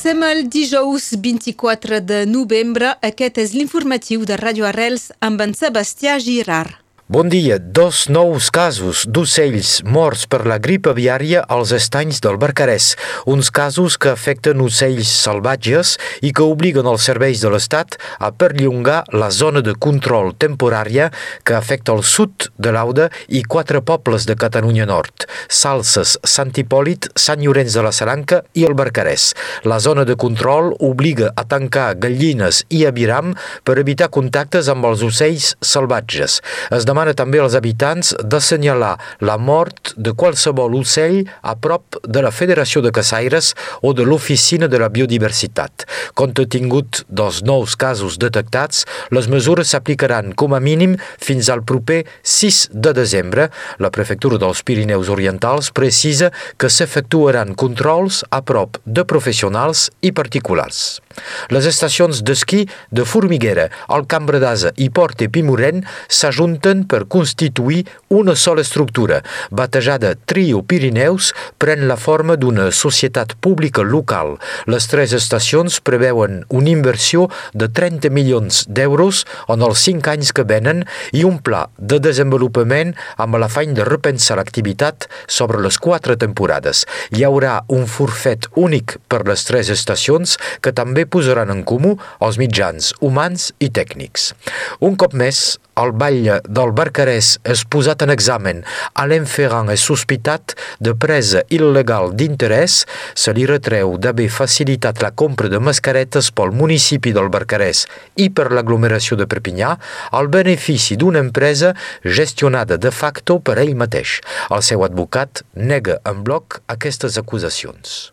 Som el dijous 24 de novembre. Aquest és l'informatiu de Radio Arrels amb en Sebastià Girard. Bon dia. Dos nous casos d'ocells morts per la grip aviària als estanys del Barcarès. Uns casos que afecten ocells salvatges i que obliguen els serveis de l'Estat a perllongar la zona de control temporària que afecta el sud de l'Auda i quatre pobles de Catalunya Nord, Salses, Sant Hipòlit, Sant Llorenç de la Saranca i el Barcarès. La zona de control obliga a tancar gallines i aviram per evitar contactes amb els ocells salvatges. Es demana demana també als habitants d'assenyalar la mort de qualsevol ocell a prop de la Federació de Caçaires o de l'Oficina de la Biodiversitat. Compte tingut dels nous casos detectats, les mesures s'aplicaran com a mínim fins al proper 6 de desembre. La Prefectura dels Pirineus Orientals precisa que s'efectuaran controls a prop de professionals i particulars. Les estacions d'esquí de Formiguera, el Cambra d'Asa i Porte Pimorent s'ajunten per constituir una sola estructura. Batejada Trio Pirineus pren la forma d'una societat pública local. Les tres estacions preveuen una inversió de 30 milions d'euros en els 5 anys que venen i un pla de desenvolupament amb l'afany de repensar l'activitat sobre les quatre temporades. Hi haurà un forfet únic per les tres estacions que també posaran en comú els mitjans humans i tècnics. Un cop més, el batlle del Barcarès és posat en examen. Alain Ferran és sospitat de presa il·legal d'interès. Se li retreu d'haver facilitat la compra de mascaretes pel municipi del Barcarès i per l'aglomeració de Perpinyà al benefici d'una empresa gestionada de facto per ell mateix. El seu advocat nega en bloc aquestes acusacions.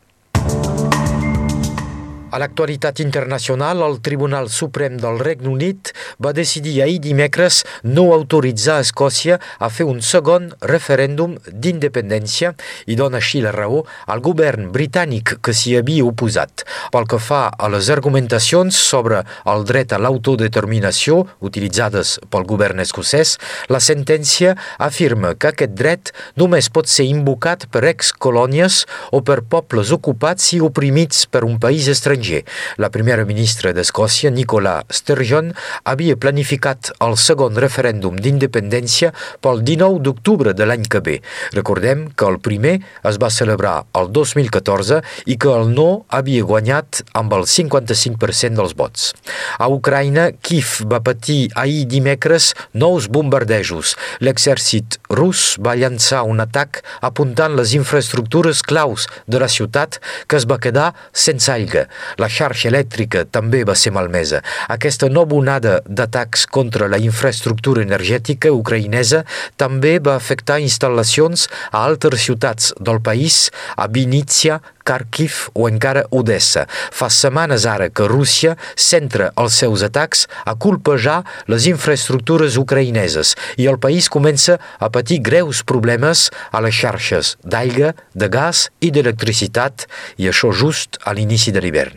A l'actualitat internacional, el Tribunal Suprem del Regne Unit va decidir ahir dimecres no autoritzar Escòcia a fer un segon referèndum d'independència i dona així la raó al govern britànic que s'hi havia oposat. Pel que fa a les argumentacions sobre el dret a l'autodeterminació utilitzades pel govern escocès, la sentència afirma que aquest dret només pot ser invocat per excolònies o per pobles ocupats i oprimits per un país estranger estranger. La primera ministra d'Escòcia, Nicola Sturgeon, havia planificat el segon referèndum d'independència pel 19 d'octubre de l'any que ve. Recordem que el primer es va celebrar el 2014 i que el no havia guanyat amb el 55% dels vots. A Ucraïna, Kiev va patir ahir dimecres nous bombardejos. L'exèrcit rus va llançar un atac apuntant les infraestructures claus de la ciutat que es va quedar sense aigua. La xarxa elèctrica també va ser malmesa. Aquesta nova onada d'atacs contra la infraestructura energètica ucraïnesa també va afectar instal·lacions a altres ciutats del país, a Vinícia, Kharkiv o encara Odessa. Fa setmanes ara que Rússia centra els seus atacs a colpejar les infraestructures ucraïneses i el país comença a patir greus problemes a les xarxes d'aigua, de gas i d'electricitat i això just a l'inici de l'hivern.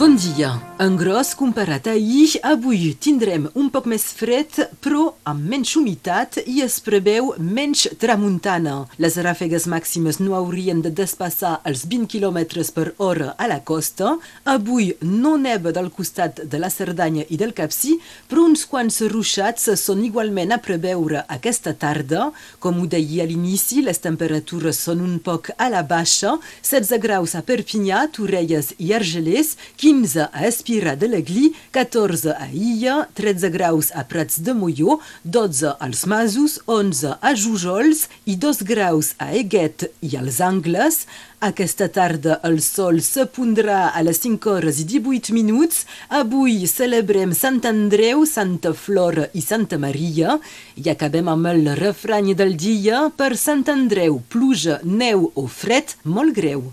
Bon dia. En gros, comparat a ahir, avui tindrem un poc més fred, però amb menys humitat i es preveu menys tramuntana. Les ràfegues màximes no haurien de despassar els 20 km per hora a la costa. Avui no neva del costat de la Cerdanya i del Capcí, però uns quants ruixats són igualment a preveure aquesta tarda. Com ho deia a l'inici, les temperatures són un poc a la baixa, 16 graus a Perpinyà, Torelles i Argelers, 15 a Espira de l'Agli, 14 a Illa, 13 graus a Prats de Molló, 12 als Masos, 11 a Jujols i 2 graus a Eguet i als Angles. Aquesta tarda el sol se pondrà a les 5 hores i 18 minuts. Avui celebrem Sant Andreu, Santa Flora i Santa Maria. I acabem amb el refrany del dia per Sant Andreu, pluja, neu o fred molt greu.